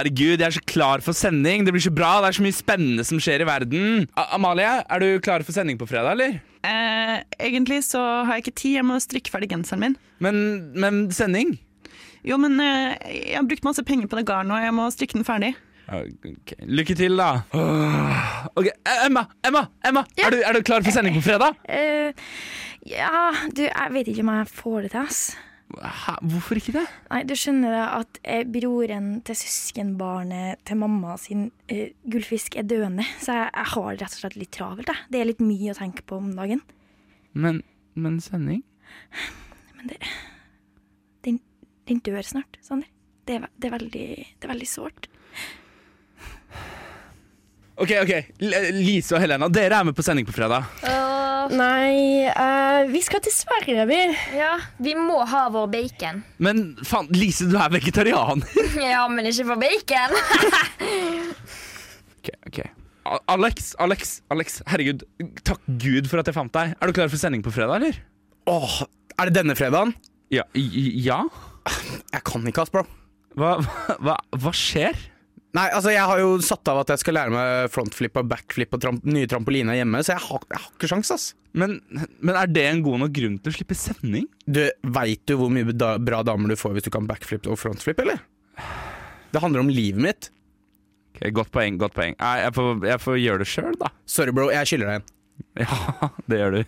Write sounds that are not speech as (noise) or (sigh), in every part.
Herregud, jeg er så klar for sending. Det blir så bra. Det er så mye spennende som skjer i verden. A Amalie, er du klar for sending på fredag, eller? Eh, egentlig så har jeg ikke tid, jeg må strikke ferdig genseren min. Men, men sending? Jo, men eh, jeg har brukt masse penger på det garnet, og jeg må strikke den ferdig. Okay. Lykke til, da. Åh. Ok, eh, Emma, Emma, Emma er, du, er du klar for sending på fredag? Uh, ja, du, jeg vet ikke om jeg får det til, ass. Hæ? Hvorfor ikke det? Nei, du skjønner det at eh, broren til søskenbarnet til mamma sin eh, gullfisk er døende, så jeg, jeg har det rett og slett litt travelt. Jeg. Det er litt mye å tenke på om dagen. Men, men sending? Men det Den, den dør snart, Sander. Det er, det er veldig, det er veldig sårt. Ok, ok. L Lise og Helena, dere er med på sending på fredag. Nei, uh, vi skal til Sverige, vi. Ja, vi må ha vår bacon. Men faen, Lise, du er vegetarianer. (laughs) Ja, men ikke for bacon. Ok, ok. Alex, Alex, Alex, herregud, takk Gud for at jeg fant deg. Er du klar for sending på fredag, eller? Åh, er det denne fredagen? Ja. i- ja? Jeg kan ikke, ass, bro. Hva, hva, hva skjer? Nei, altså Jeg har jo satt av at jeg skal lære meg frontflip og backflip og tramp nye trampoliner hjemme, så jeg har, jeg har ikke sjans, ass. Men, men er det en god nok grunn til å slippe sending? Du, Veit du hvor mye da, bra damer du får hvis du kan backflip og frontflip, eller? Det handler om livet mitt. Ok, Godt poeng, godt poeng. Nei, jeg, får, jeg får gjøre det sjøl, da. Sorry, bro, jeg skylder deg en. (laughs) Ja, det gjør du.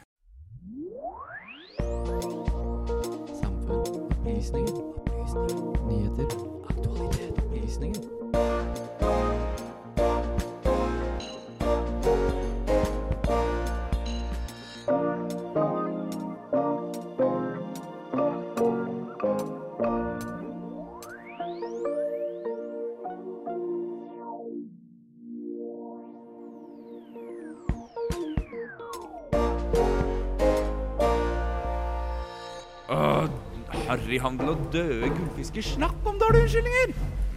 Åh, Harryhandel og døde gullfisker. Snakk om dårlige unnskyldninger!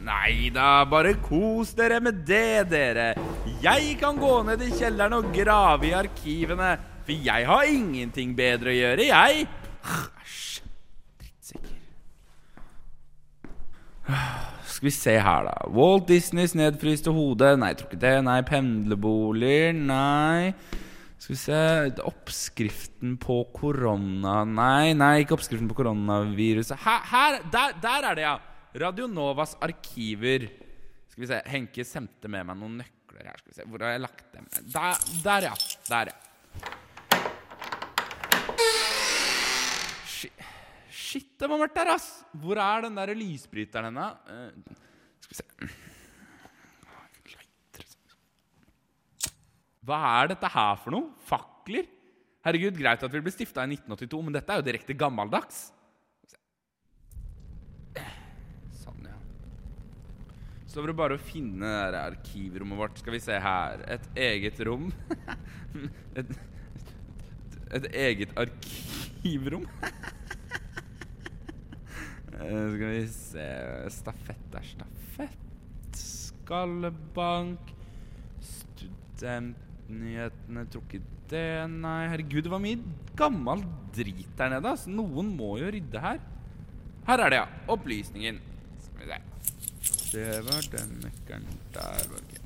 Nei da, bare kos dere med det, dere. Jeg kan gå ned i kjelleren og grave i arkivene, for jeg har ingenting bedre å gjøre, jeg. Æsj. Drittsekker. Skal vi se her, da. Walt Disneys nedfryste hode. Nei, jeg tror ikke det. Nei, pendlerboliger. Nei. Skal vi se Oppskriften på korona Nei, nei, ikke oppskriften på koronaviruset. Her, her der, der er det, ja! Radionovas arkiver. Skal vi se Henke sendte med meg noen nøkler her. Skal vi se Hvor har jeg lagt dem? Der, der ja. Der, ja. Shit, Shit, det var mørkt der, ass! Hvor er den der lysbryteren henne? Uh, skal vi se Hva er dette her for noe? Fakler? Herregud, Greit at vi ble stifta i 1982, men dette er jo direkte gammeldags. Sånn, ja. Så var det bare å finne det der arkivrommet vårt. Skal vi se her. Et eget rom. (laughs) Et, et eget arkivrom. (laughs) Eh, Skal vi se Stafett er stafett. Skallebank. Studentnyhetene tror ikke det. Nei, herregud, det var mye gammel drit der nede. ass. Noen må jo rydde her. Her er det, ja. Opplysningen. Skal vi se. Det var den nøkkelen der. var det.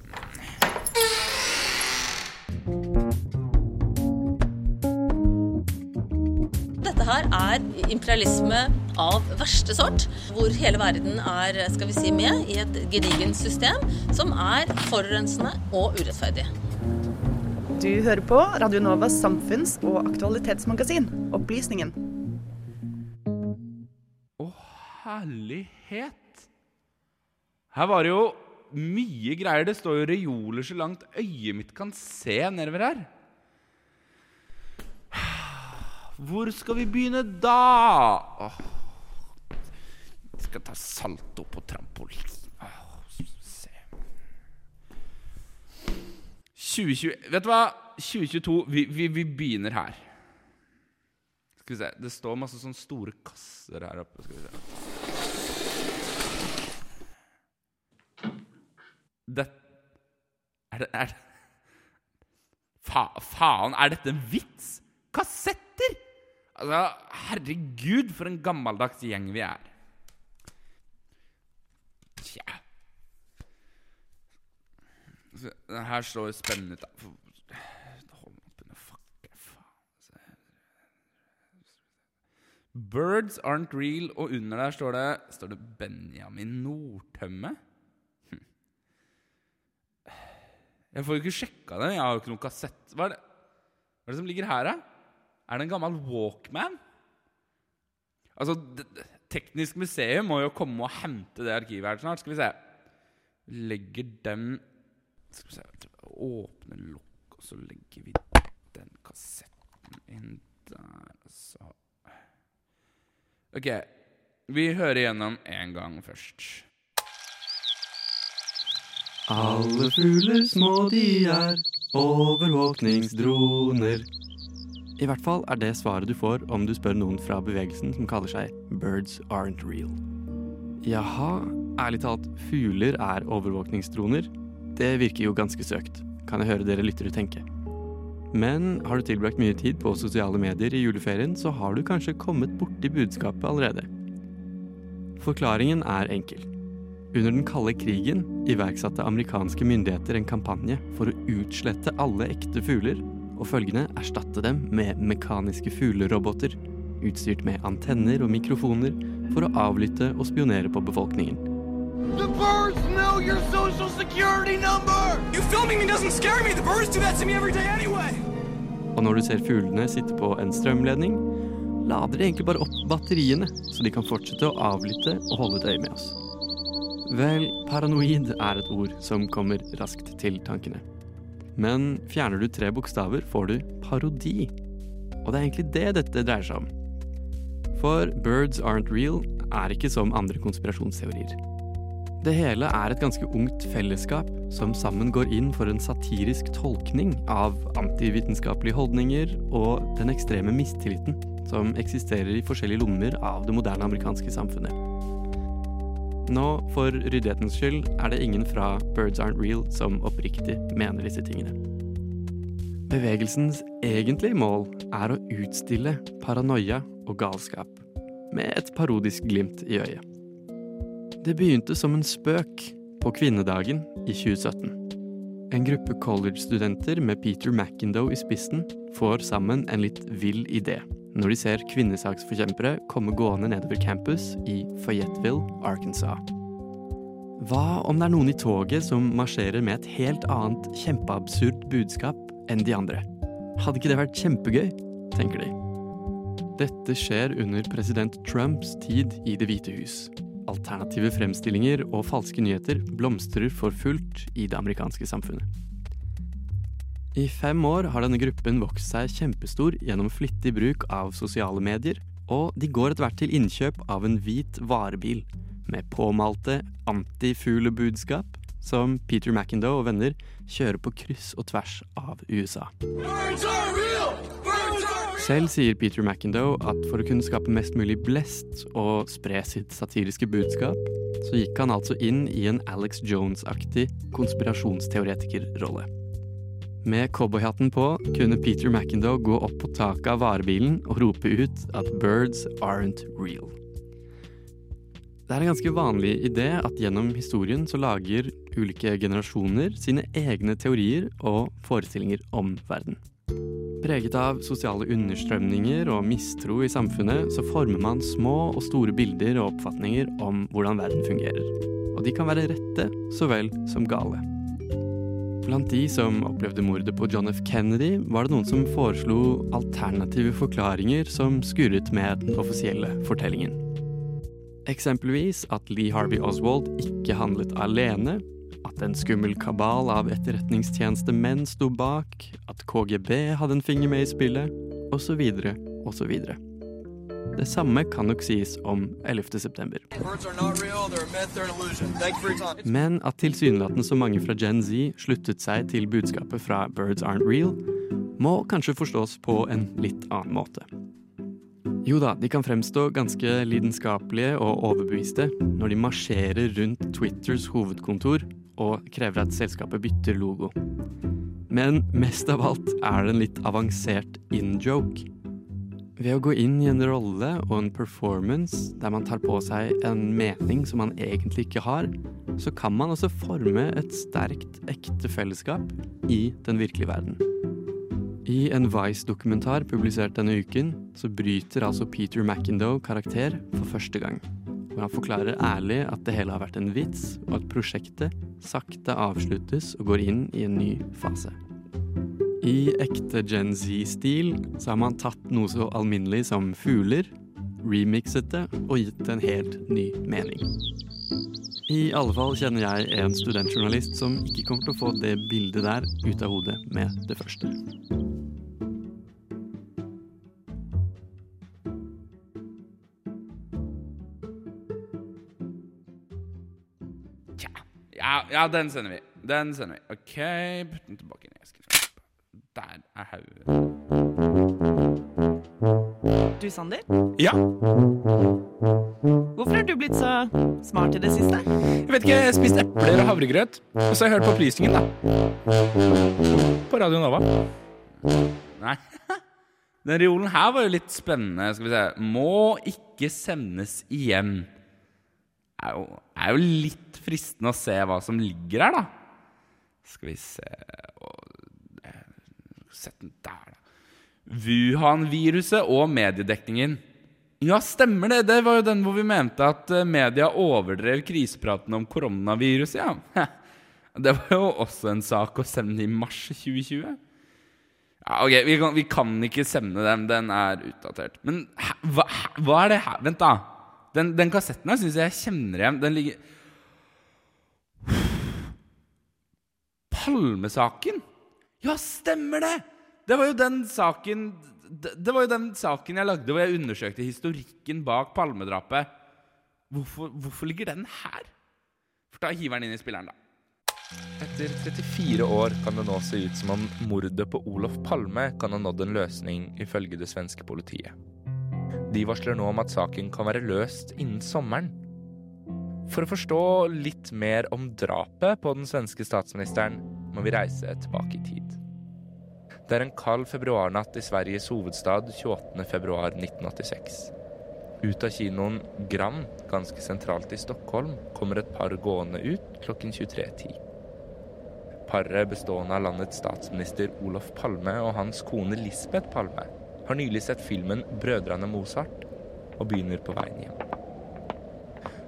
Dette her er imperialisme av verste sort, hvor hele verden er skal vi si, med i et gedigent system som er forurensende og urettferdig. Du hører på Radio Novas samfunns- og aktualitetsmagasin, Opplysningen. Å, herlighet! Her var det jo mye greier. Det står jo reoler så langt øyet mitt kan se nedover her. Hvor skal vi begynne da? Åh. Jeg skal ta salto på trampolin. Åh, se. 2020 Vet du hva? 2022 Vi, vi, vi begynner her. Skal vi se. Det står masse sånne store kasser her oppe. Skal vi se. Det Er det, er det Fa, Faen, er dette en vits? Kassetter! Altså, herregud, for en gammeldags gjeng vi er. Tja. Her står spennende ut. Birds aren't real, og under der står det Står det Benjamin Nordtømme? Hm. Jeg får jo ikke sjekka det. Jeg har jo ikke noen kassett. Hva er det, hva er det som ligger her, da? Er det en gammel Walkman? Altså, Teknisk museum må jo komme og hente det arkivet her snart. Skal vi se. Legger den Skal vi se Åpne lokk, og så legger vi den kassetten inn der. Så OK. Vi hører gjennom én gang først. Alle fugler små de er, overvåkningsdroner. I hvert fall er det svaret du får om du spør noen fra bevegelsen som kaller seg Birds Aren't Real. Jaha, ærlig talt, fugler er overvåkningsdroner? Det virker jo ganske søkt, kan jeg høre dere lyttere tenke. Men har du tilbrakt mye tid på sosiale medier i juleferien, så har du kanskje kommet borti budskapet allerede. Forklaringen er enkel. Under den kalde krigen iverksatte amerikanske myndigheter en kampanje for å utslette alle ekte fugler, og følgende erstatte dem med mekaniske fugleroboter, utstyrt med antenner og mikrofoner for å avlytte og spionere på befolkningen. The birds know your social security number! You filming me doesn't scare me. The birds do that to me every day anyway. Og når du ser fuglene sitte på en strømledning, lader de egentlig bare opp batteriene, så de kan fortsette å avlytte og holde et øye med oss. Vel, paranoid er et ord som kommer raskt til tankene. Men fjerner du tre bokstaver, får du parodi. Og det er egentlig det dette dreier seg om. For Birds Aren't Real er ikke som andre konspirasjonsteorier. Det hele er et ganske ungt fellesskap som sammen går inn for en satirisk tolkning av antivitenskapelige holdninger og den ekstreme mistilliten som eksisterer i forskjellige lommer av det moderne amerikanske samfunnet. Nå, for ryddighetens skyld, er det ingen fra Birds Aren't Real som oppriktig mener disse tingene. Bevegelsens egentlige mål er å utstille paranoia og galskap, med et parodisk glimt i øyet. Det begynte som en spøk på kvinnedagen i 2017. En gruppe college-studenter med Peter McIndoe i spissen får sammen en litt vill idé når de ser kvinnesaksforkjempere komme gående nedover campus i Fayetteville, Arkansas. Hva om det er noen i toget som marsjerer med et helt annet kjempeabsurd budskap enn de andre? Hadde ikke det vært kjempegøy, tenker de. Dette skjer under president Trumps tid i Det hvite hus. Alternative fremstillinger og falske nyheter blomstrer for fullt i det amerikanske samfunnet. I fem år har denne gruppen vokst seg kjempestor gjennom flittig bruk av sosiale medier, og de går etter hvert til innkjøp av en hvit varebil med påmalte antifuglebudskap som Peter McIndoe og venner kjører på kryss og tvers av USA. Birds are Selv sier Peter McIndoe at for å kunne skape mest mulig blest og spre sitt satiriske budskap, så gikk han altså inn i en Alex Jones-aktig konspirasjonsteoretikerrolle. Med cowboyhatten på kunne Peter McIndoe gå opp på taket av varebilen og rope ut at birds aren't real. Det er en ganske vanlig idé at gjennom historien så lager ulike generasjoner sine egne teorier og forestillinger om verden. Preget av sosiale understrømninger og mistro i samfunnet, så former man små og store bilder og oppfatninger om hvordan verden fungerer. Og de kan være rette så vel som gale. Blant de som opplevde mordet på John F. Kennedy, var det noen som foreslo alternative forklaringer som skurret med den offisielle fortellingen. Eksempelvis at Lee Harvey Oswald ikke handlet alene, at en skummel kabal av etterretningstjenestemenn sto bak, at KGB hadde en finger med i spillet, osv., osv. Det samme kan nok sies om 11. september. Men at tilsynelatende så mange fra Gen Z sluttet seg til budskapet fra Birds Aren't Real, må kanskje forstås på en litt annen måte. Jo da, de kan fremstå ganske lidenskapelige og overbeviste når de marsjerer rundt Twitters hovedkontor og krever at selskapet bytter logo. Men mest av alt er det en litt avansert in-joke. Ved å gå inn i en rolle og en performance der man tar på seg en mening som man egentlig ikke har, så kan man også forme et sterkt, ekte fellesskap i den virkelige verden. I en Vice-dokumentar publisert denne uken, så bryter altså Peter McIndoe karakter for første gang. Hvor han forklarer ærlig at det hele har vært en vits, og at prosjektet sakte avsluttes og går inn i en ny fase. I ekte Gen Z-stil så har man tatt noe så alminnelig som fugler, remixet det og gitt det en helt ny mening. I alle fall kjenner jeg en studentjournalist som ikke kommer til å få det bildet der ut av hodet med det første. Ja, ja, den sender vi. Den sender vi. OK, putt den tilbake inn i esken. Der er hodet. Du, Sander? Ja? Hvorfor har du blitt så smart i det siste? Jeg vet ikke, jeg spiste epler og havregrøt. Og så har jeg hørt på opplysningen, da. På Radio Nova. Nei. Den reolen her var jo litt spennende. Skal vi se. Må ikke sendes igjen. Er jo, er jo litt fristende å se hva som ligger her, da. Skal vi se eh, Sett den der, da. Wuhan-viruset og mediedekningen. Ja, stemmer det. Det var jo den hvor vi mente at eh, media overdrev krisepraten om koronaviruset, ja. (laughs) Det var jo også en sak å sende i mars 2020. Ja, ok, vi kan, vi kan ikke sende den. Den er utdatert. Men hva, hva er det her? Vent, da. Den, den kassetten her syns jeg jeg kjenner igjen. Den ligger Palmesaken? Ja, stemmer det! Det var jo den saken det, var jo den saken jeg lagde hvor jeg undersøkte historikken bak Palmedrapet. Hvorfor, hvorfor ligger den her? For da hiver den inn i spilleren, da. Etter 34 år kan det nå se ut som om mordet på Olof Palme kan ha nådd en løsning, ifølge det svenske politiet. De varsler nå om at saken kan være løst innen sommeren. For å forstå litt mer om drapet på den svenske statsministeren, må vi reise tilbake i tid. Det er en kald februarnatt i Sveriges hovedstad 28.2.1986. Ut av kinoen Gram, ganske sentralt i Stockholm, kommer et par gående ut klokken 23.10. Paret bestående av landets statsminister Olof Palme og hans kone Lisbeth Palme har nylig sett filmen 'Brødrene Mozart' og begynner på veien hjem.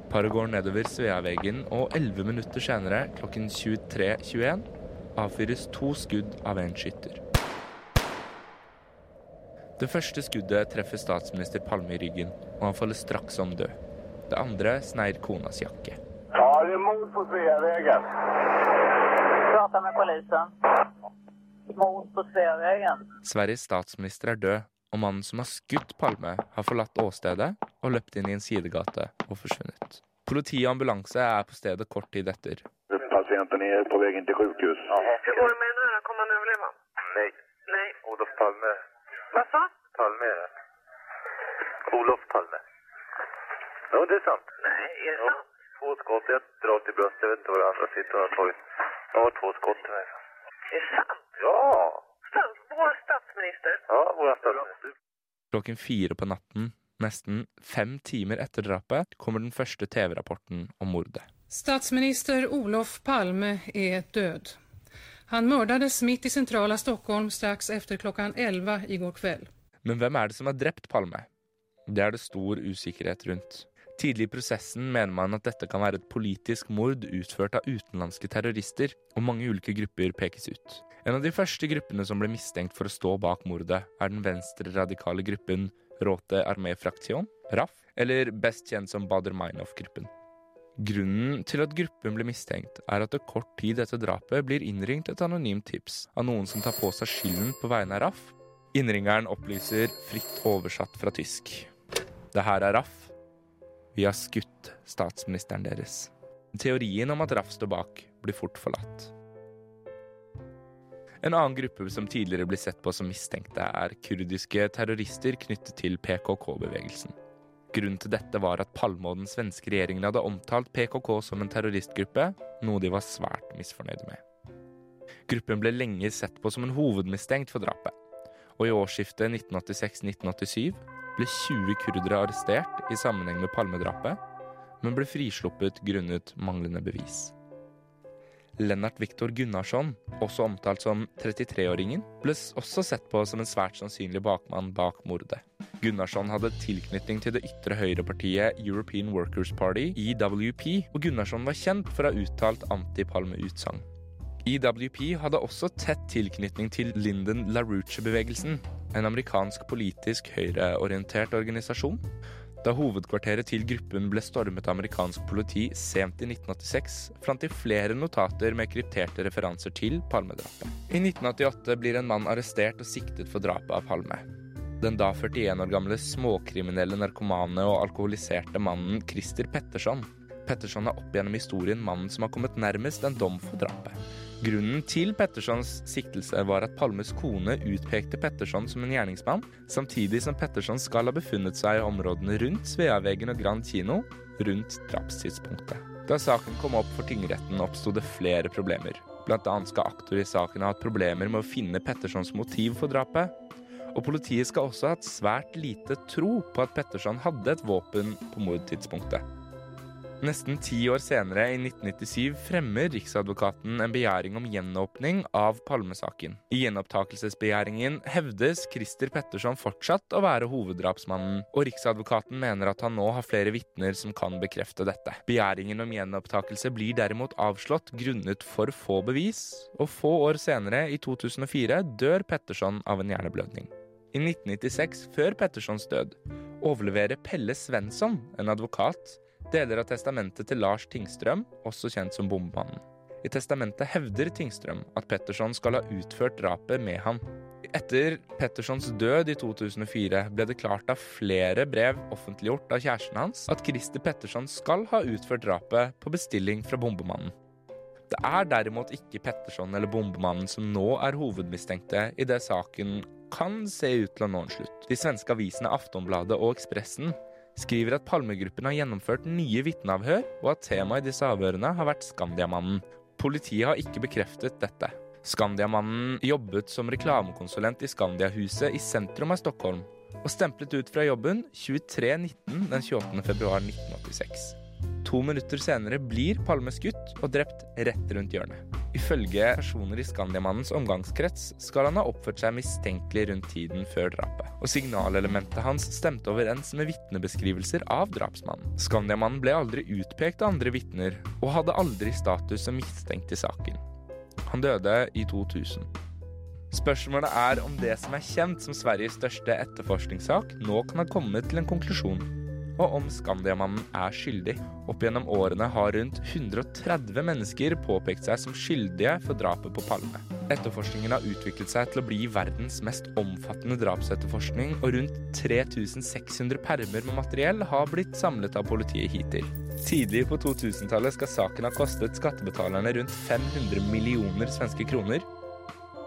Paret går nedover Sveaveggen, og elleve minutter senere, klokken 23.21, avfyres to skudd av en skytter. Det første skuddet treffer statsminister Palme i ryggen, og han faller straks om død. Det andre sneir konas jakke. Ja, imot på Sveavegen. Prata med politiet. Mord på Sveavegen. Sveriges statsminister er død, og mannen som har skutt Palme, har forlatt åstedet og løpt inn i en sidegate og forsvunnet. Politi og ambulanse er på stedet kort tid etter. Pasienten er på vei inn til sjukhus. Hva mener du? Kommer han överleva? Nei. Nei. Olof Palme. Hva sa? Palme er det. Olof Palme. Ja, det er sant. Nei, er det Ja, sant? två skott. jeg drar til bröstet. Jeg vet ikke hvor det andra sitter och har to skudd til två skott till mig. Är det sant? Ja! Vår statsminister? Ja, vår statsminister. Klokken fire på natten, nesten fem timer etter drapet, kommer den første TV-rapporten om mordet. Statsminister Olof Palme er død. Han mördades midt i sentrale Stockholm straks efter klockan 11 går kveld. Men hvem er det som har drept Palme? Det er det stor usikkerhet rundt. Tidlig i prosessen mener man at dette kan være et politisk mord utført av utenlandske terrorister, og mange ulike grupper pekes ut. En av de første gruppene som ble mistenkt for å stå bak mordet, er den venstre-radikale gruppen Råte Armé Fraktion, RAF, eller best kjent som Bader Meinhof-gruppen. Grunnen til at gruppen ble mistenkt, er at det kort tid etter drapet blir innringt et anonymt tips av noen som tar på seg skylden på vegne av RAF. Innringeren opplyser fritt oversatt fra tysk. Det her er RAF. Vi har skutt statsministeren deres. Teorien om at Raff står bak, blir fort forlatt. En annen gruppe som tidligere ble sett på som mistenkte, er kurdiske terrorister knyttet til PKK-bevegelsen. Grunnen til dette var at Palme og den svenske regjeringen hadde omtalt PKK som en terroristgruppe, noe de var svært misfornøyde med. Gruppen ble lenge sett på som en hovedmistenkt for drapet, Og i årsskiftet 1986-1987 ble 20 kurdere arrestert i sammenheng med Palmedrapet, men ble frisluppet grunnet manglende bevis. Lennart Viktor Gunnarsson, også omtalt som 33-åringen, ble også sett på som en svært sannsynlig bakmann bak mordet. Gunnarsson hadde tilknytning til det ytre høyrepartiet European Workers Party, EWP, og Gunnarsson var kjent for å ha uttalt anti-Palme-utsagn. EWP hadde også tett tilknytning til Linden LaRouche-bevegelsen, en amerikansk politisk høyreorientert organisasjon. Da hovedkvarteret til gruppen ble stormet av amerikansk politi sent i 1986, fant de flere notater med krypterte referanser til Palmedrapet. I 1988 blir en mann arrestert og siktet for drapet av Palme. Den da 41 år gamle småkriminelle narkomane og alkoholiserte mannen Christer Petterson. Petterson er opp gjennom historien mannen som har kommet nærmest en dom for drapet. Grunnen til Pettersons siktelse var at Palmes kone utpekte Petterson som en gjerningsmann, samtidig som Petterson skal ha befunnet seg i områdene rundt Sveaveggen og Grand kino rundt drapstidspunktet. Da saken kom opp for tingretten, oppsto det flere problemer. Blant annet skal aktor i saken ha hatt problemer med å finne Pettersons motiv for drapet. Og politiet skal også ha hatt svært lite tro på at Petterson hadde et våpen på mordtidspunktet. Nesten ti år senere, i 1997, fremmer Riksadvokaten en begjæring om gjenåpning av Palmesaken. I gjenopptakelsesbegjæringen hevdes Christer Petterson fortsatt å være hoveddrapsmannen, og Riksadvokaten mener at han nå har flere vitner som kan bekrefte dette. Begjæringen om gjenopptakelse blir derimot avslått grunnet for få bevis, og få år senere, i 2004, dør Petterson av en hjerneblødning. I 1996, før Pettersons død, overleverer Pelle Svensson, en advokat, deler av testamentet til Lars Tingstrøm, også kjent som Bombemannen. I testamentet hevder Tingstrøm at Petterson skal ha utført drapet med ham. Etter Pettersons død i 2004 ble det klart av flere brev offentliggjort av kjæresten hans at Christer Petterson skal ha utført drapet på bestilling fra Bombemannen. Det er derimot ikke Petterson eller Bombemannen som nå er hovedmistenkte i det saken kan se ut til å nå en slutt. De svenske avisene Aftonbladet og Ekspressen skriver at Palmegruppen har gjennomført nye vitneavhør, og at temaet i disse avhørene har vært Skandiamannen. Politiet har ikke bekreftet dette. Skandiamannen jobbet som reklamekonsulent i Skandiahuset i sentrum av Stockholm, og stemplet ut fra jobben 23.19 den 28. februar 1986. To minutter senere blir Palme skutt og drept rett rundt hjørnet. Ifølge personer i Skandiamannens omgangskrets skal han ha oppført seg mistenkelig rundt tiden før drapet, og signalelementet hans stemte overens med vitnebeskrivelser av drapsmannen. Skandiamannen ble aldri utpekt av andre vitner, og hadde aldri status som mistenkt i saken. Han døde i 2000. Spørsmålet er om det som er kjent som Sveriges største etterforskningssak, nå kan ha kommet til en konklusjon og om Skandiamannen er skyldig. Opp gjennom årene har rundt 130 mennesker påpekt seg som skyldige for drapet på Palme. Etterforskningen har utviklet seg til å bli verdens mest omfattende drapsetterforskning, og rundt 3600 permer med materiell har blitt samlet av politiet hittil. Tidlig på 2000-tallet skal saken ha kostet skattebetalerne rundt 500 millioner svenske kroner.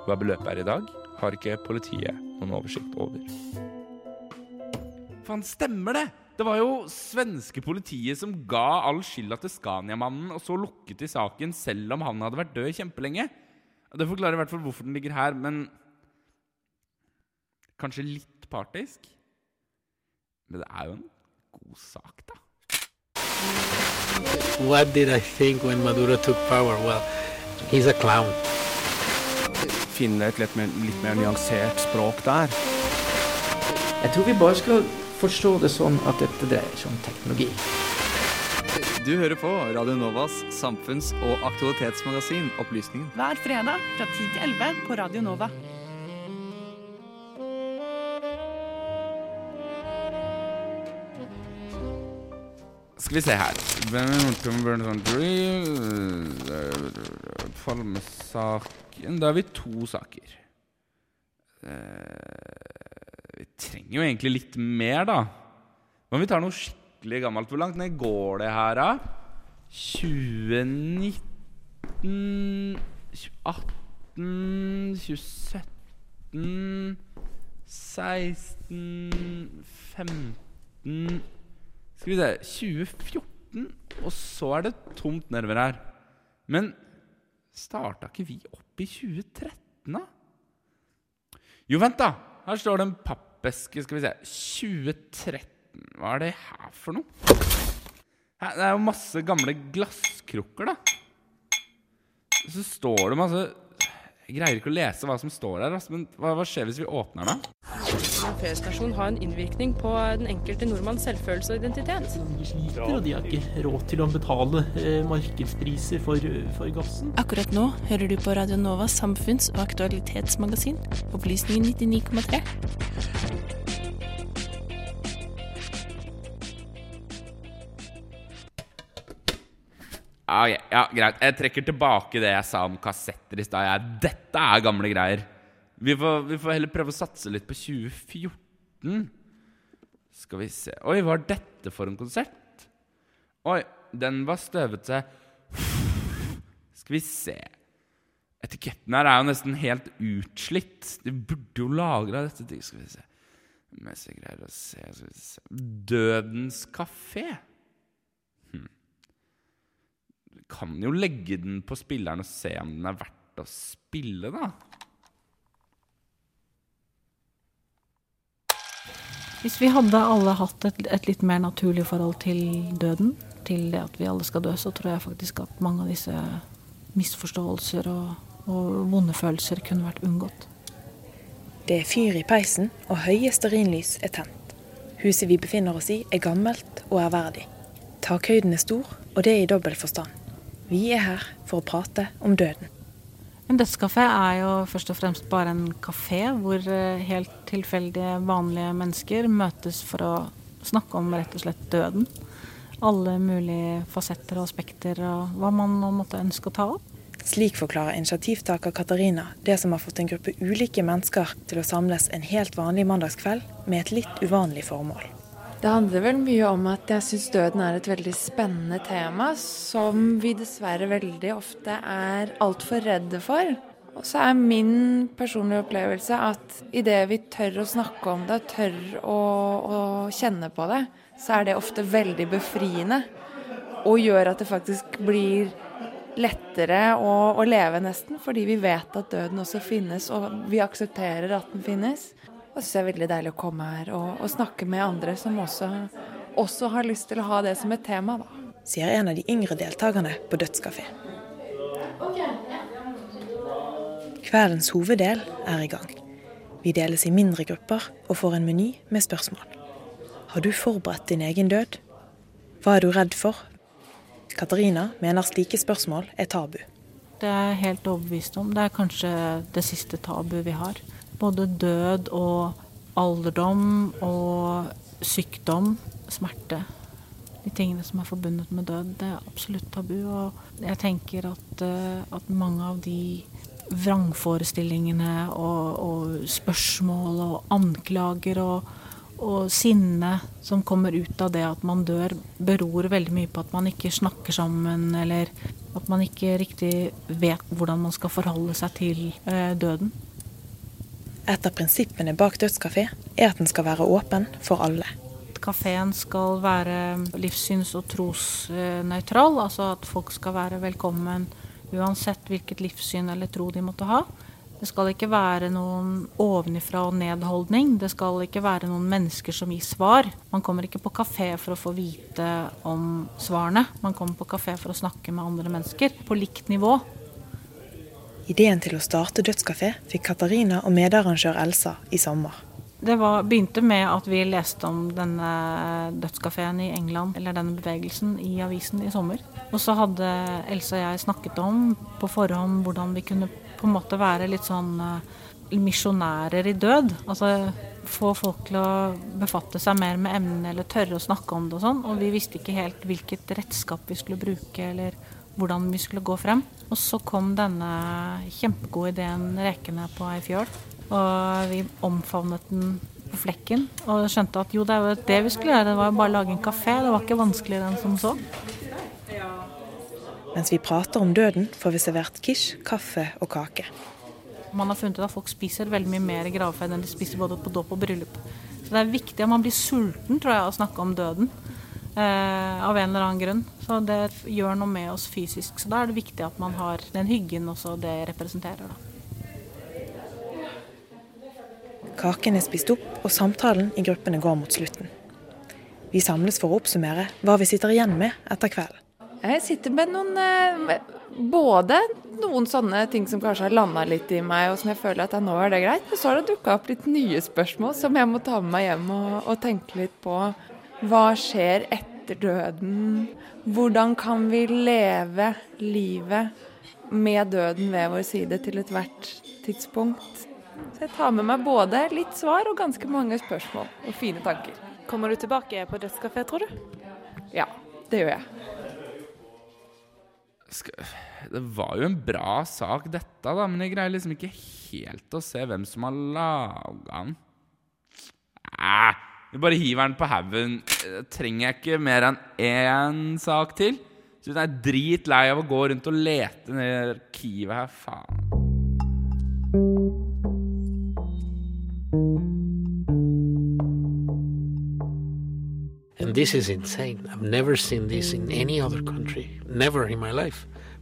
Hva beløpet er i dag, har ikke politiet noen oversikt over. Faen, stemmer det? Det var jo svenske politiet som ga all skylda til Scania-mannen, og så lukket de saken selv om han hadde vært død kjempelenge. Det forklarer i hvert fall hvorfor den ligger her, men Kanskje litt partisk? Men det er jo en god sak, da. What did I think when Maduro took power? Well, he's a clown. Finne et litt mer, litt mer nyansert språk der. Jeg tror vi bare skal forstå det sånn at dette dreier seg om teknologi. Du hører på Radio Novas samfunns- og aktualitetsmagasin Opplysningen. Hver fredag fra 10 til 11 på Radio Nova. Skal vi se her Palmesaken Da har vi to saker. Trenger jo egentlig litt mer, da. Men vi tar noe skikkelig gammelt? Hvor langt ned går det her, da? 2019 2018 2017 16 15 Skal vi se 2014, og så er det tomt nedover her. Men starta ikke vi opp i 2013, da? Jo, vent, da! Her står det en pappeske. Skal vi se 2013. Hva er det her for noe? Her, det er jo masse gamle glasskrukker, da. Så står det masse Jeg greier ikke å lese hva som står der. Men hva, hva skjer hvis vi åpner den? En P-stasjon har en innvirkning på den enkelte nordmanns selvfølelse og identitet. Og de har ikke råd til å betale eh, markedspriser for, for gassen. Akkurat nå hører du på Radio Novas samfunns- og aktualitetsmagasin, Opplysningen 99,3. Ja, ok, ja, greit. Jeg trekker tilbake det jeg sa om kassetter i stad. Dette er gamle greier. Vi får, vi får heller prøve å satse litt på 2014. Skal vi se Oi, hva er dette for en konsert? Oi, den var støvete. Skal vi se Etiketten her er jo nesten helt utslitt. De burde jo lagra dette. Skal vi se Mens jeg greier å vi se Dødens kafé. Hm. Vi kan jo legge den på spilleren og se om den er verdt å spille, da. Hvis vi hadde alle hatt et, et litt mer naturlig forhold til døden, til det at vi alle skal dø, så tror jeg faktisk at mange av disse misforståelser og, og vonde følelser kunne vært unngått. Det er fyr i peisen, og høye stearinlys er tent. Huset vi befinner oss i er gammelt og ærverdig. Takhøyden er stor, og det er i dobbel forstand. Vi er her for å prate om døden. En dødskafé er jo først og fremst bare en kafé hvor eh, helt tilfeldige, vanlige mennesker møtes for å snakke om rett og slett døden. Alle mulige fasetter og aspekter og hva man måtte ønske å ta opp. Slik forklarer initiativtaker Katarina det som har fått en gruppe ulike mennesker til å samles en helt vanlig mandagskveld med et litt uvanlig formål. Det handler vel mye om at jeg syns døden er et veldig spennende tema som vi dessverre veldig ofte er altfor redde for. Og så er min personlige opplevelse at idet vi tør å snakke om det, tør å, å kjenne på det, så er det ofte veldig befriende. Og gjør at det faktisk blir lettere å, å leve, nesten. Fordi vi vet at døden også finnes, og vi aksepterer at den finnes. Og så er det veldig deilig å komme her og, og snakke med andre som også, også, har lyst til å ha det som et tema, da. Sier en av de yngre deltakerne på Dødskafé. Kveldens hoveddel er i gang. Vi deles i mindre grupper og får en meny med spørsmål. Har du forberedt din egen død? Hva er du redd for? Katarina mener slike spørsmål er tabu. Det er jeg helt overbevist om. Det er kanskje det siste tabu vi har. Både død og alderdom og sykdom, smerte. De tingene som er forbundet med død, det er absolutt tabu. Og jeg tenker at, eh, at mange av de vrangforestillingene og, og spørsmål og anklager og, og sinne som kommer ut av det at man dør, beror veldig mye på at man ikke snakker sammen, eller at man ikke riktig vet hvordan man skal forholde seg til eh, døden. Et av prinsippene bak Dødskafé er at den skal være åpen for alle. Kafeen skal være livssyns- og trosnøytral, altså at folk skal være velkommen uansett hvilket livssyn eller tro de måtte ha. Det skal ikke være noen ovenifra og ned-holdning. Det skal ikke være noen mennesker som gir svar. Man kommer ikke på kafé for å få vite om svarene. Man kommer på kafé for å snakke med andre mennesker på likt nivå. Ideen til å starte Dødskafé fikk Katarina og medarrangør Elsa i sommer. Det var, begynte med at vi leste om denne dødskafeen i England, eller denne bevegelsen, i avisen i sommer. Og så hadde Elsa og jeg snakket om på forhånd hvordan vi kunne på en måte være litt sånn misjonærer i død. Altså få folk til å befatte seg mer med emnene eller tørre å snakke om det og sånn. Og vi visste ikke helt hvilket redskap vi skulle bruke eller hvordan vi skulle gå frem. Og så kom denne kjempegode ideen rekende på ei fjøl. Og vi omfavnet den på flekken og skjønte at jo, det er jo det vi skulle gjøre. Det var jo bare å lage en kafé. Det var ikke vanskeligere enn som så. Mens vi prater om døden, får vi servert quiche, kaffe og kake. Man har funnet ut at folk spiser veldig mye mer gravferd enn de spiser både på dåp og bryllup. Så det er viktig at man blir sulten, tror jeg, å snakke om døden. Eh, av en eller annen grunn. Så det gjør noe med oss fysisk. Så da er det viktig at man har den hyggen også det representerer, da. Kaken er spist opp, og samtalen i gruppene går mot slutten. Vi samles for å oppsummere hva vi sitter igjen med etter kvelden. Jeg sitter med noen eh, Både noen sånne ting som kanskje har landa litt i meg, og som jeg føler at nå er det greit. Men så har det dukka opp litt nye spørsmål som jeg må ta med meg hjem og, og tenke litt på. Hva skjer etter døden? Hvordan kan vi leve livet med døden ved vår side til ethvert tidspunkt? Så jeg tar med meg både litt svar og ganske mange spørsmål og fine tanker. Kommer du tilbake på dødskafé, tror du? Ja, det gjør jeg. Det var jo en bra sak, dette, da, men jeg greier liksom ikke helt å se hvem som har laga den. Æh, vi bare hiver den på haugen. Eh, Trenger jeg ikke mer enn én sak til? Så jeg er dritlei av å gå rundt og lete ned i arkivet her, faen. And this is insane. I've never seen this in any other country. Never in my life.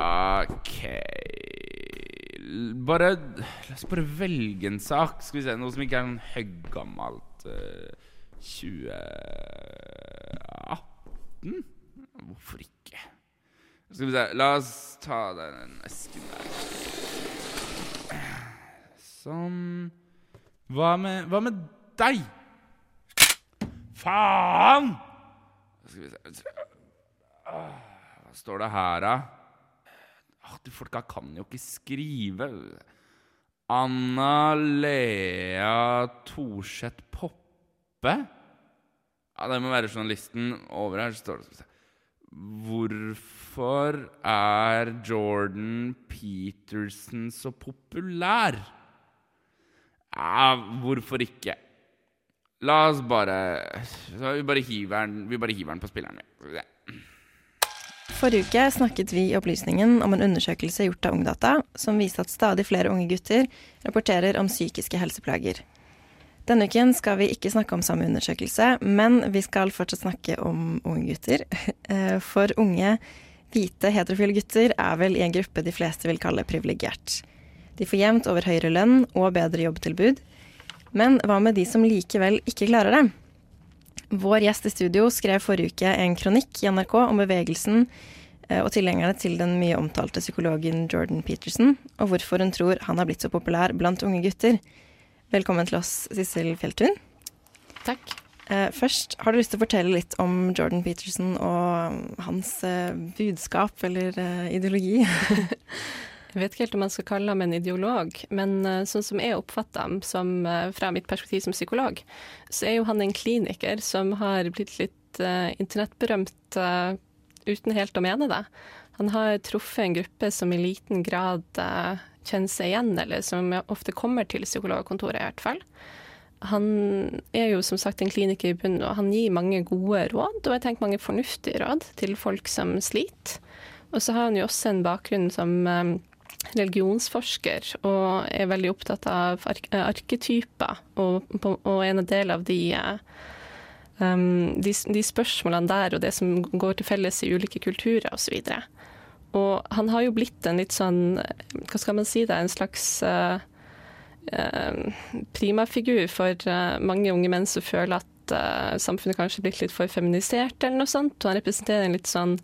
OK Bare La oss bare velge en sak. Skal vi se, Noe som ikke er sånn høygammelt. Uh, 2018? Hvorfor ikke? Skal vi se La oss ta den esken der. Sånn Hva med, hva med deg? Faen! Skal vi se Hva står det her, da? Ah, De folka kan jo ikke skrive. Anna Lea Thorseth Poppe? Ja, det må være journalisten over her. Står det. Hvorfor er Jordan Peterson så populær? Ja, hvorfor ikke? La oss bare Vi den, vi bare hiver den på spilleren. vi. Forrige uke snakket vi i Opplysningen om en undersøkelse gjort av Ungdata, som viste at stadig flere unge gutter rapporterer om psykiske helseplager. Denne uken skal vi ikke snakke om samme undersøkelse, men vi skal fortsatt snakke om unge gutter. (laughs) Eh, For unge, hvite, heterofile gutter er vel i en gruppe de fleste vil kalle privilegert. De får jevnt over høyere lønn og bedre jobbtilbud. Men hva med de som likevel ikke klarer det? Vår gjest i studio skrev forrige uke en kronikk i NRK om bevegelsen eh, og tilhengerne til den mye omtalte psykologen Jordan Peterson, og hvorfor hun tror han har blitt så populær blant unge gutter. Velkommen til oss, Sissel Fjelltun. Takk. Eh, Først, har du lyst til å fortelle litt om Jordan Peterson og hans eh, budskap eller ideologi? (laughs) Jeg vet ikke helt om man skal kalle ham en ideolog, men eh, sånn som jeg oppfatter ham som, eh, fra mitt perspektiv som psykolog, så er jo han en kliniker som har blitt litt uh, internettberømt uh, uten helt å mene det. Han har truffet en gruppe som i liten grad uh, kjenner seg igjen, eller som ofte kommer til psykologkontoret i hvert fall. Han er jo som sagt en kliniker i bunnen, og han gir mange gode råd, og jeg tenker mange fornuftige råd til folk som sliter. Og så har han jo også en bakgrunn som religionsforsker, og er veldig opptatt av ark arketyper, og, og en del av de, eh, um, de, de spørsmålene der, og det som går til felles i ulike kulturer osv. Og han har jo blitt en litt sånn, hva skal man si det, en slags uh, eh, primafigur for uh, mange unge menn som føler at uh, samfunnet kanskje er blitt litt for feminisert, eller noe sånt. Og han representerer en litt sånn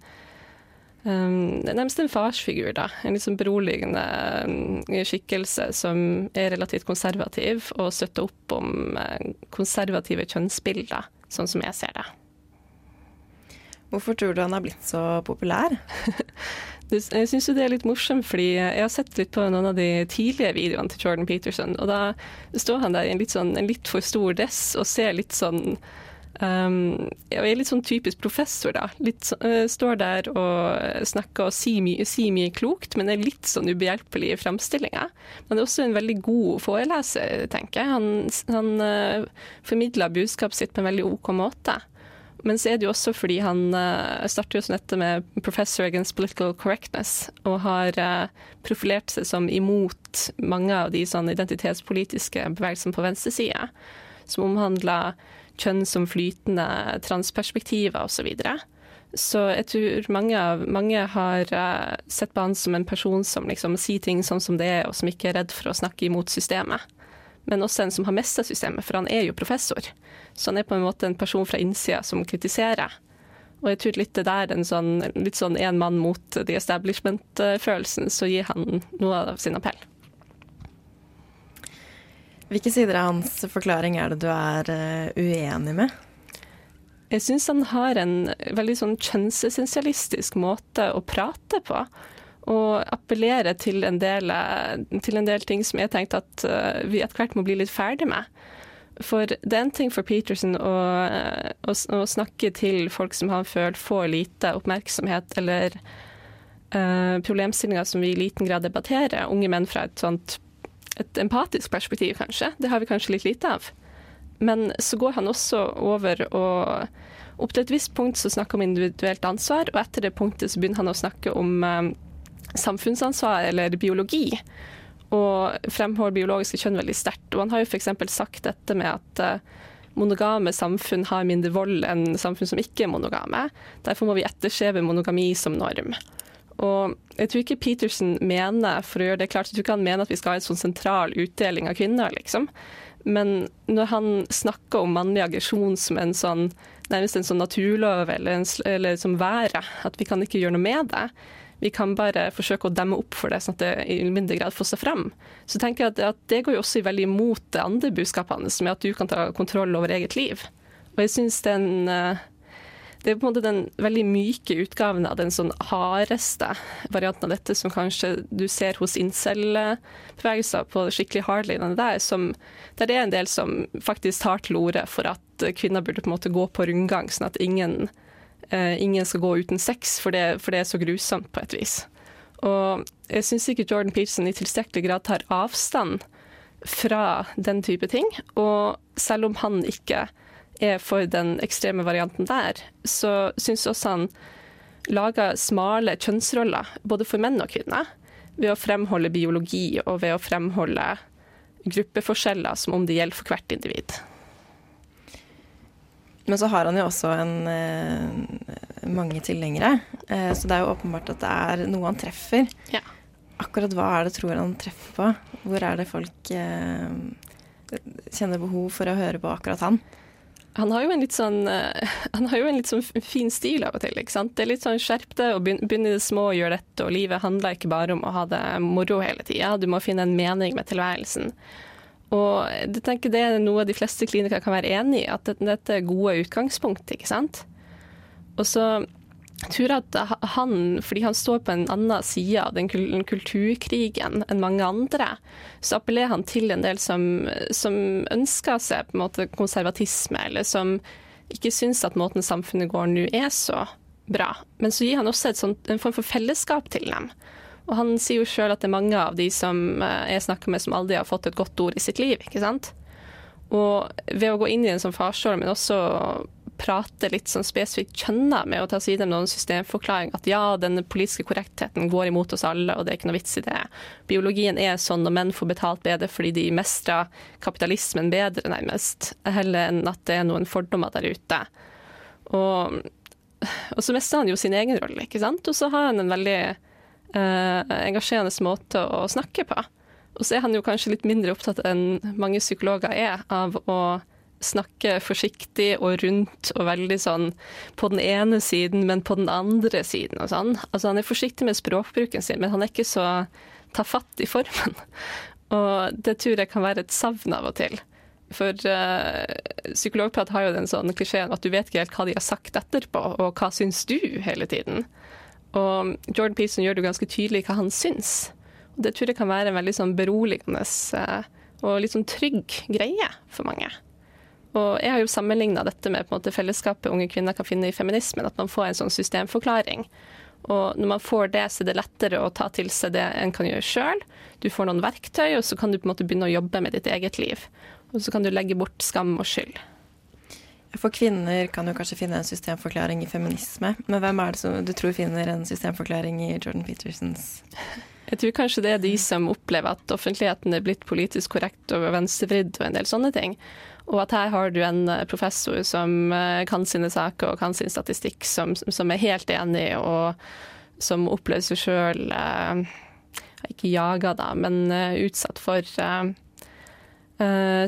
um, Nærmest en farsfigur, da. En litt sånn beroligende um, skikkelse som er relativt konservativ, og støtter opp om eh, konservative kjønnsbilder, sånn som jeg ser det. Hvorfor tror du han har blitt så populær? (laughs) Jeg syns jo det er litt morsomt, fordi jeg har sett litt på noen av de tidlige videoene til Jordan Peterson, og da står han der i en litt, sånn, en litt for stor dress og ser litt sånn Um, jeg er litt sånn typisk professor, da. Litt, eh, står der og snakker og sier mye, sier mye klokt, men er litt sånn ubehjelpelig i framstillinga. Men er også en veldig god foreleser, tenker jeg. Han, han uh, formidler budskapet sitt på en veldig OK måte. Men så er det jo også fordi han uh, starter jo som dette med Professor against political correctness, og har uh, profilert seg som imot mange av de sånn identitetspolitiske bevegelsene på venstresida, som omhandler kjønn som flytende, transperspektiver osv. Så, videre. så jeg tror mange, mange har eh, sett på han som en person som liksom sier ting sånn som det er, og som ikke er redd for å snakke imot systemet. Men også en som har mista systemet, for han er jo professor. Så han er på en måte en person fra innsida som kritiserer. Og jeg tror litt det der, en sånn, litt sånn en mann mot the establishment-følelsen, så gir han noe av sin appell. Hvilke sider av hans forklaring er det du er eh, uenig med? Jeg syns han har en veldig sånn kjønnsessensialistisk måte å prate på. Og appellere til en del, til en del ting som jeg tenkte at eh, vi etter hvert må bli litt ferdig med. For det er en ting for Peterson å, eh, å, å snakke til folk som han føler får lite oppmerksomhet, eller uh, problemstillinger som vi i liten grad debatterer. Unge menn fra et sånt et empatisk perspektiv, kanskje. Det har vi kanskje litt lite av. Men så går han også over og Opp til et visst punkt så snakker han om individuelt ansvar, og etter det punktet så begynner han å snakke om eh, samfunnsansvar eller biologi. Og fremholder biologiske kjønn veldig sterkt. Og han har jo f.eks. sagt dette med at eh, monogame samfunn har mindre vold enn samfunn som ikke er monogame. Derfor må vi etterskjeve monogami som norm. Og jeg tror ikke Peterson mener for å gjøre det klart, jeg tror ikke han mener at vi skal ha en sånn sentral utdeling av kvinner, liksom. Men når han snakker om mannlig aggresjon som en sånn, nærmest en sånn naturlov eller, en, eller som været, at vi kan ikke gjøre noe med det, vi kan bare forsøke å demme opp for det, sånn at det i mindre grad får seg frem. Så tenker jeg at, at det går jo også veldig imot det andre budskapet hans, med at du kan ta kontroll over eget liv. Og jeg synes det er en eh, det er på en måte den veldig myke utgaven av den sånn hardeste varianten av dette som kanskje du ser hos incel-bevegelser på skikkelig hardlinene der, som, der det er en del som faktisk tar til orde for at kvinner burde på en måte gå på rundgang, sånn at ingen, eh, ingen skal gå uten sex, for det, for det er så grusomt på et vis. Og jeg syns ikke Jordan Peterson i tilstrekkelig grad tar avstand fra den type ting, og selv om han ikke er for den ekstreme varianten der, så syns også han lager smale kjønnsroller, både for menn og kvinner, ved å fremholde biologi og ved å fremholde gruppeforskjeller som om det gjelder for hvert individ. Men så har han jo også en, eh, mange tilhengere, eh, så det er jo åpenbart at det er noe han treffer. Akkurat hva er det tror han treffer på? Hvor er det folk eh, kjenner behov for å høre på akkurat han? Han har jo en litt sånn, eh, (laughs) han har jo en litt sånn fin stil av og til. ikke sant? Det er litt sånn skjerp deg og begynn i det små og gjør dette. Og livet handler ikke bare om å ha det moro hele tida. Du må finne en mening med tilværelsen. Og jeg tenker det er noe de fleste klinikere kan være enig i, at dette er gode utgangspunkt. ikke sant? Og så tror at han, fordi han står på en annen side av den kulturkrigen enn mange andre, så appellerer han til en del som, som ønsker seg på en måte konservatisme, eller som ikke syns at måten samfunnet går nå er så bra. Men så gir han også sånt, en form for fellesskap til dem. Og han sier jo sjøl at det er mange av de som eh, jeg snakker med som aldri har fått et godt ord i sitt liv. ikke sant? Og ved å gå inn i en sånn farsrolle, men også prate litt sånn spesifikt kjønna med å ta side med noen systemforklaring at ja, den politiske korrektheten går imot oss alle, og det er ikke noe vits i det. Biologien er sånn, og menn får betalt bedre fordi de mestrer kapitalismen bedre, nærmest, heller enn at det er noen fordommer der ute. Og, og så mestrer han jo sin egen rolle, ikke sant. Og så har han en veldig eh, engasjerende måte å snakke på. Og så er han jo kanskje litt mindre opptatt enn mange psykologer er av å snakke forsiktig og rundt og veldig sånn på den ene siden, men på den andre siden og sånn. Altså han er forsiktig med språkbruken sin, men han er ikke så ta fatt i formen. (laughs) Og det tror jeg kan være et savn av og til. For uh, psykologprat har jo den sånn klisjeen at du vet ikke helt hva de har sagt etterpå, og hva syns du hele tiden. Og Jordan Peterson gjør det ganske tydelig hva han syns. Og det tror jeg kan være en veldig sånn beroligende uh, og litt sånn trygg greie for mange. Og jeg har jo sammenligna dette med måte fellesskapet unge kvinner kan finne i feminismen, at man får en sånn systemforklaring. Og når man får det, så er det lettere å ta til seg det en kan gjøre sjøl. Du får noen verktøy, og så kan du på en måte begynne å jobbe med ditt eget liv. Og så kan du legge bort skam og skyld. For kvinner kan jo kanskje finne en systemforklaring i feminisme, men hvem er det som du tror finner en systemforklaring i Jordan Petersons Jeg tror kanskje det er de som opplever at offentligheten er blitt politisk korrekt og venstrevridd og en del sånne ting. Og at her har du en eh, professor som eh, kan sine saker og kan sin statistikk, som, som er helt enig, og som opplever seg sjøl eh, ikke jaga, da, men utsatt for uh,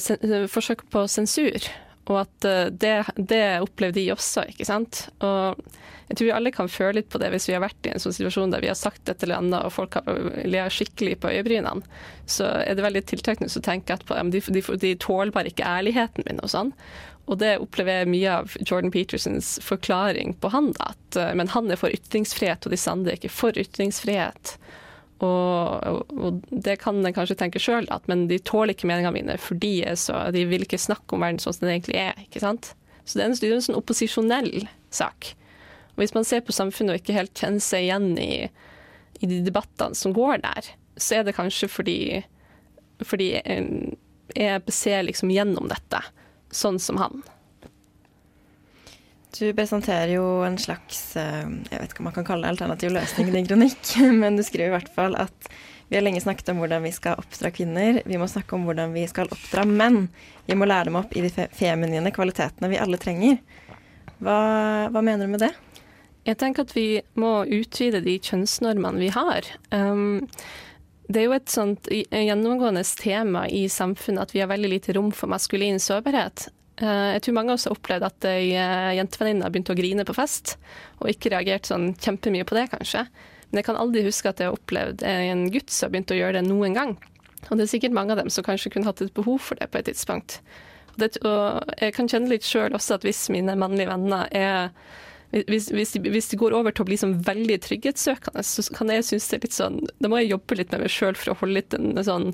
sen forsøk på sensur. Og at eh, det, det opplever de også, ikke sant. Og jeg tror vi alle kan føle litt på det hvis vi har vært i en sånn situasjon der vi har sagt et eller annet og folk har ler skikkelig på øyebrynene. Så er det veldig tiltrekkende å tenke at de, de, de tåler bare ikke ærligheten min og sånn. Og det opplever jeg mye av Jordan Petersons forklaring på han. at eh, Men han er for ytringsfrihet, og disse andre er ikke for ytringsfrihet. Og, og, det kan en kanskje tenke sjøl, men de tåler ikke meningene mine, for de, de vil ikke snakke om verden sånn som den egentlig er. ikke sant? Så det er en, det er en sånn opposisjonell sak. Og Hvis man ser på samfunnet og ikke helt kjenner seg igjen i, i de debattene som går der, så er det kanskje fordi, fordi jeg ser liksom gjennom dette, sånn som han. Du presenterer jo en slags eh, jeg vet ikke om man kan kalle det alternativ løsning i din kronikk, (laughs) men du skriver i hvert fall at vi har lenge snakket om hvordan vi skal oppdra kvinner. Vi må snakke om hvordan vi skal oppdra menn. Vi må lære dem opp i de feminine kvalitetene vi alle trenger. Hva, hva mener du med det? Jeg tenker at vi må utvide de kjønnsnormene vi har. Um, det er jo et sånt gjennomgående tema i samfunnet at vi har veldig lite rom for maskulin sårbarhet. Uh, jeg tror mange av oss har opplevd at ei uh, jentevenninne begynt å grine på fest, og ikke reagert sånn kjempemye på det, kanskje. Men jeg kan aldri huske at jeg har opplevd en gutt som har begynt å gjøre det noen gang. Og det er sikkert mange av dem som kanskje kunne hatt et behov for det på et tidspunkt. Og, og jeg kan kjenne litt sjøl også at hvis mine mannlige venner er hvis, hvis, de, hvis, de, går over til å bli sånn veldig trygghetssøkende, så kan jeg synes det er litt sånn Da må jeg jobbe litt med meg sjøl for å holde litt en sånn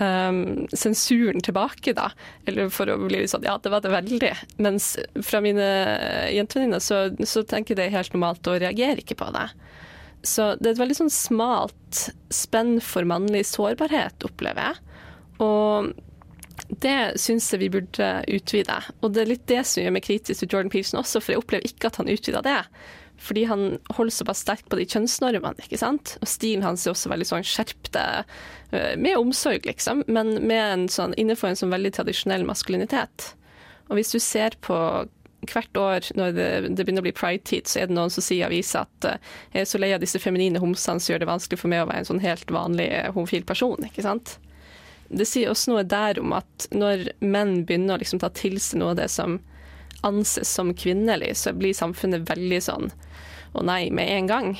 um, sensuren tilbake, da. Eller for å bli sånn Ja, det var det veldig. Mens fra mine jentevenninner så, så tenker jeg det er helt normalt og reagerer ikke på det. Så det er et veldig sånn smalt spenn for mannlig sårbarhet, opplever jeg. Og det syns jeg vi burde utvide. Og det er litt det som gjør meg kritisk til Jordan Peterson også, for jeg opplever ikke at han utvider det. Fordi han holder såpass sterkt på de kjønnsnormene, ikke sant. Og stilen hans er også veldig sånn skjerpte, med omsorg, liksom, men en sånn, innenfor en sånn veldig tradisjonell maskulinitet. Og hvis du ser på hvert år når det, det begynner å bli pride-tid, så er det noen som sier i avisa at uh, jeg er så lei av disse feminine homsene som gjør det vanskelig for meg å være en sånn helt vanlig homofil person. ikke sant? Det sier også noe der om at når menn begynner å liksom ta til seg noe av det som anses som kvinnelig, så blir samfunnet veldig sånn å nei med en gang.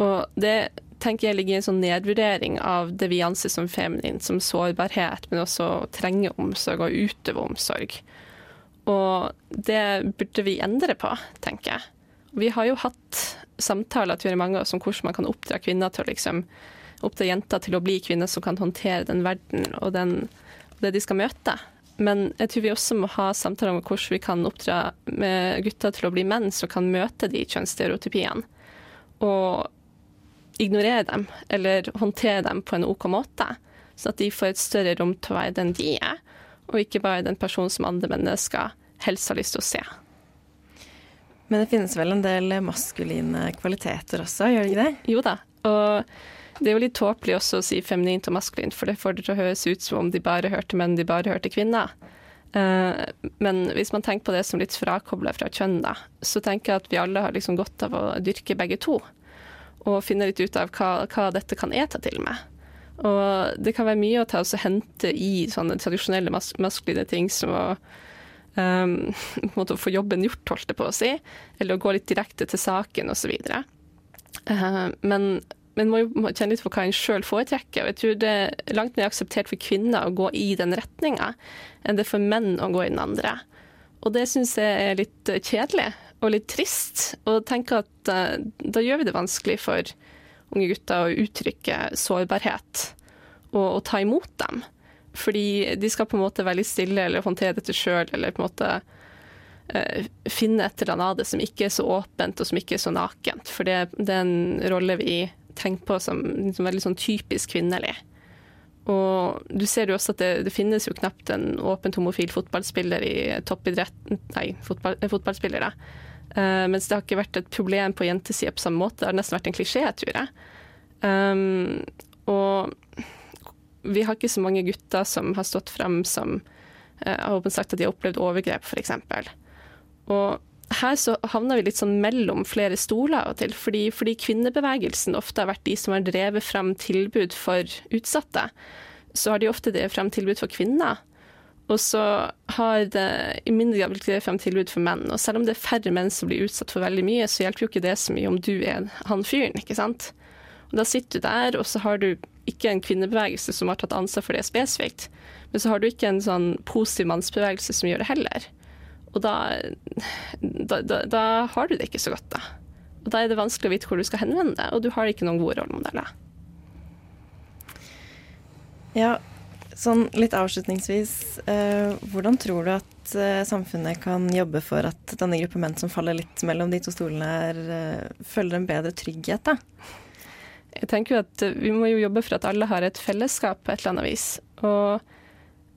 Og det tenker jeg ligger i en sånn nedvurdering av det vi anser som feminint, som sårbarhet, men også å trenge omsorg og utøve omsorg. Og det burde vi endre på, tenker jeg. Vi har jo hatt samtaler tror jeg, mange om hvordan man kan oppdra kvinner til å liksom oppdra jenter til å bli kvinner som kan håndtere den verden og, den, og det de skal møte. Men jeg tror vi også må ha samtaler om hvordan vi kan oppdra gutter til å bli menn som kan møte de kjønnsstereotypiene. Og ignorere dem, eller håndtere dem på en OK måte. Sånn at de får et større rom til å være den de er, og ikke bare den personen som andre mennesker helst har lyst til å se. Men det finnes vel en del maskuline kvaliteter også, gjør det ikke det? Jo da. Og det er jo litt tåpelig også å si feminint og maskulint, for det får det til å høres ut som om de bare hørte menn, de bare hørte kvinner. Uh, men hvis man tenker på det som litt frakobla fra kjønn, da, så tenker jeg at vi alle har liksom godt av å dyrke begge to. Og finne litt ut av hva, hva dette kan jeg ta til med. Og det kan være mye å ta og hente i sånne tradisjonelle mas maskuline ting som å (laughs) um, få jobben gjort, holdt jeg på å si, eller å gå litt direkte til saken osv. Uh, men en må jo kjenne litt på hva en sjøl foretrekker. Jeg tror det er langt mer akseptert for kvinner å gå i den retninga enn det er for menn å gå i den andre. Og det syns jeg er litt kjedelig og litt trist. Og tenker at uh, da gjør vi det vanskelig for unge gutter å uttrykke sårbarhet og, og ta imot dem. Fordi de skal på en måte være litt stille eller håndtere dette sjøl, eller på en måte eh, finne et eller annet av det som ikke er så åpent og som ikke er så nakent. For det, det er en rolle vi tenker på som, som veldig sånn typisk kvinnelig. Og du ser jo også at det, det finnes jo knapt en åpent homofil fotballspiller i toppidrett Nei, fotball, eh, fotballspillere. Uh, mens det har ikke vært et problem på jentesida på samme måte. Det har nesten vært en klisjé, tror jeg. Um, og vi har ikke så mange gutter som har stått frem som uh, har åpent sagt at de har opplevd overgrep, f.eks. Og her så havner vi litt sånn mellom flere stoler av og til, fordi, fordi kvinnebevegelsen ofte har vært de som har drevet frem tilbud for utsatte. Så har de ofte drevet frem tilbud for kvinner. Og så har det i mindre grad blitt drevet frem tilbud for menn. Og selv om det er færre menn som blir utsatt for veldig mye, så hjelper jo ikke det så mye om du er han fyren, ikke sant. Og da sitter du der, og så har du ikke en kvinnebevegelse som har tatt ansvar for det spesifikt, men så har du ikke en sånn positiv mannsbevegelse som gjør det heller. Og da, da, da, da har du det ikke så godt, da. Og da er det vanskelig å vite hvor du skal henvende deg, og du har ikke noen gode rollemodeller. Ja, sånn litt avslutningsvis. Eh, hvordan tror du at eh, samfunnet kan jobbe for at denne gruppe menn som faller litt mellom de to stolene her, eh, føler en bedre trygghet, da? Jeg tenker jo at Vi må jo jobbe for at alle har et fellesskap på et eller annet vis. Og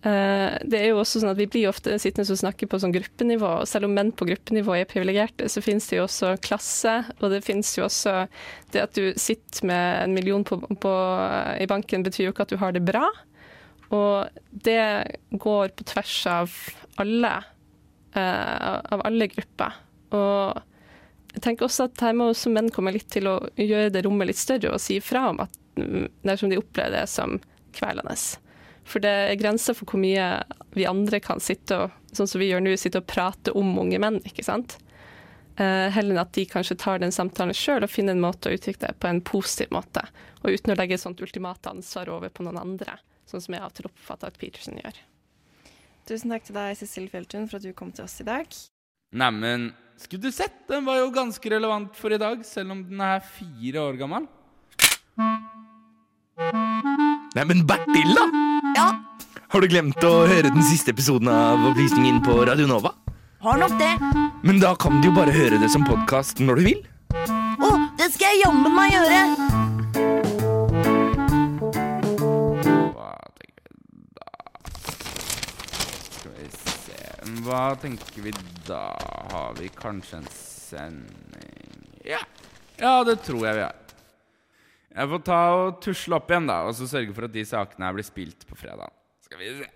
det er jo også sånn at Vi blir ofte sittende og snakke på sånn gruppenivå, og selv om menn på gruppenivå er privilegerte, så finnes det jo også klasse, og det finnes jo også Det at du sitter med en million på, på, i banken, betyr jo ikke at du har det bra. Og det går på tvers av alle, eh, av alle grupper. Og jeg tenker også at her må også menn komme litt til å gjøre det rommet litt større og si fra om at mm, dersom de opplever det som kvelende. For det er grenser for hvor mye vi andre kan sitte og sånn som vi gjør nå, sitte og prate om unge menn. ikke sant? Eh, heller enn at de kanskje tar den samtalen sjøl og finner en måte å uttrykke det på en positiv måte. Og uten å legge et sånt ultimate ansvar over på noen andre, sånn som jeg av og til oppfatter at Peterson gjør. Tusen takk til deg, Cecil Fjelltun, for at du kom til oss i dag. Neimen, skulle du sett? Den var jo ganske relevant for i dag, selv om den er fire år gammel. Neimen, Bertil, da! Ja? Har du glemt å høre den siste episoden av Opplysningen på Radio Nova? Har nok det. Men da kan du jo bare høre det som podkast når du vil. Å, det skal jeg jammen meg gjøre! Skal vi se Hva tenker vi da? Har vi kanskje en sending Ja, ja det tror jeg vi har. Jeg får ta og tusle opp igjen, da, og så sørge for at de sakene her blir spilt på fredag. Skal vi se.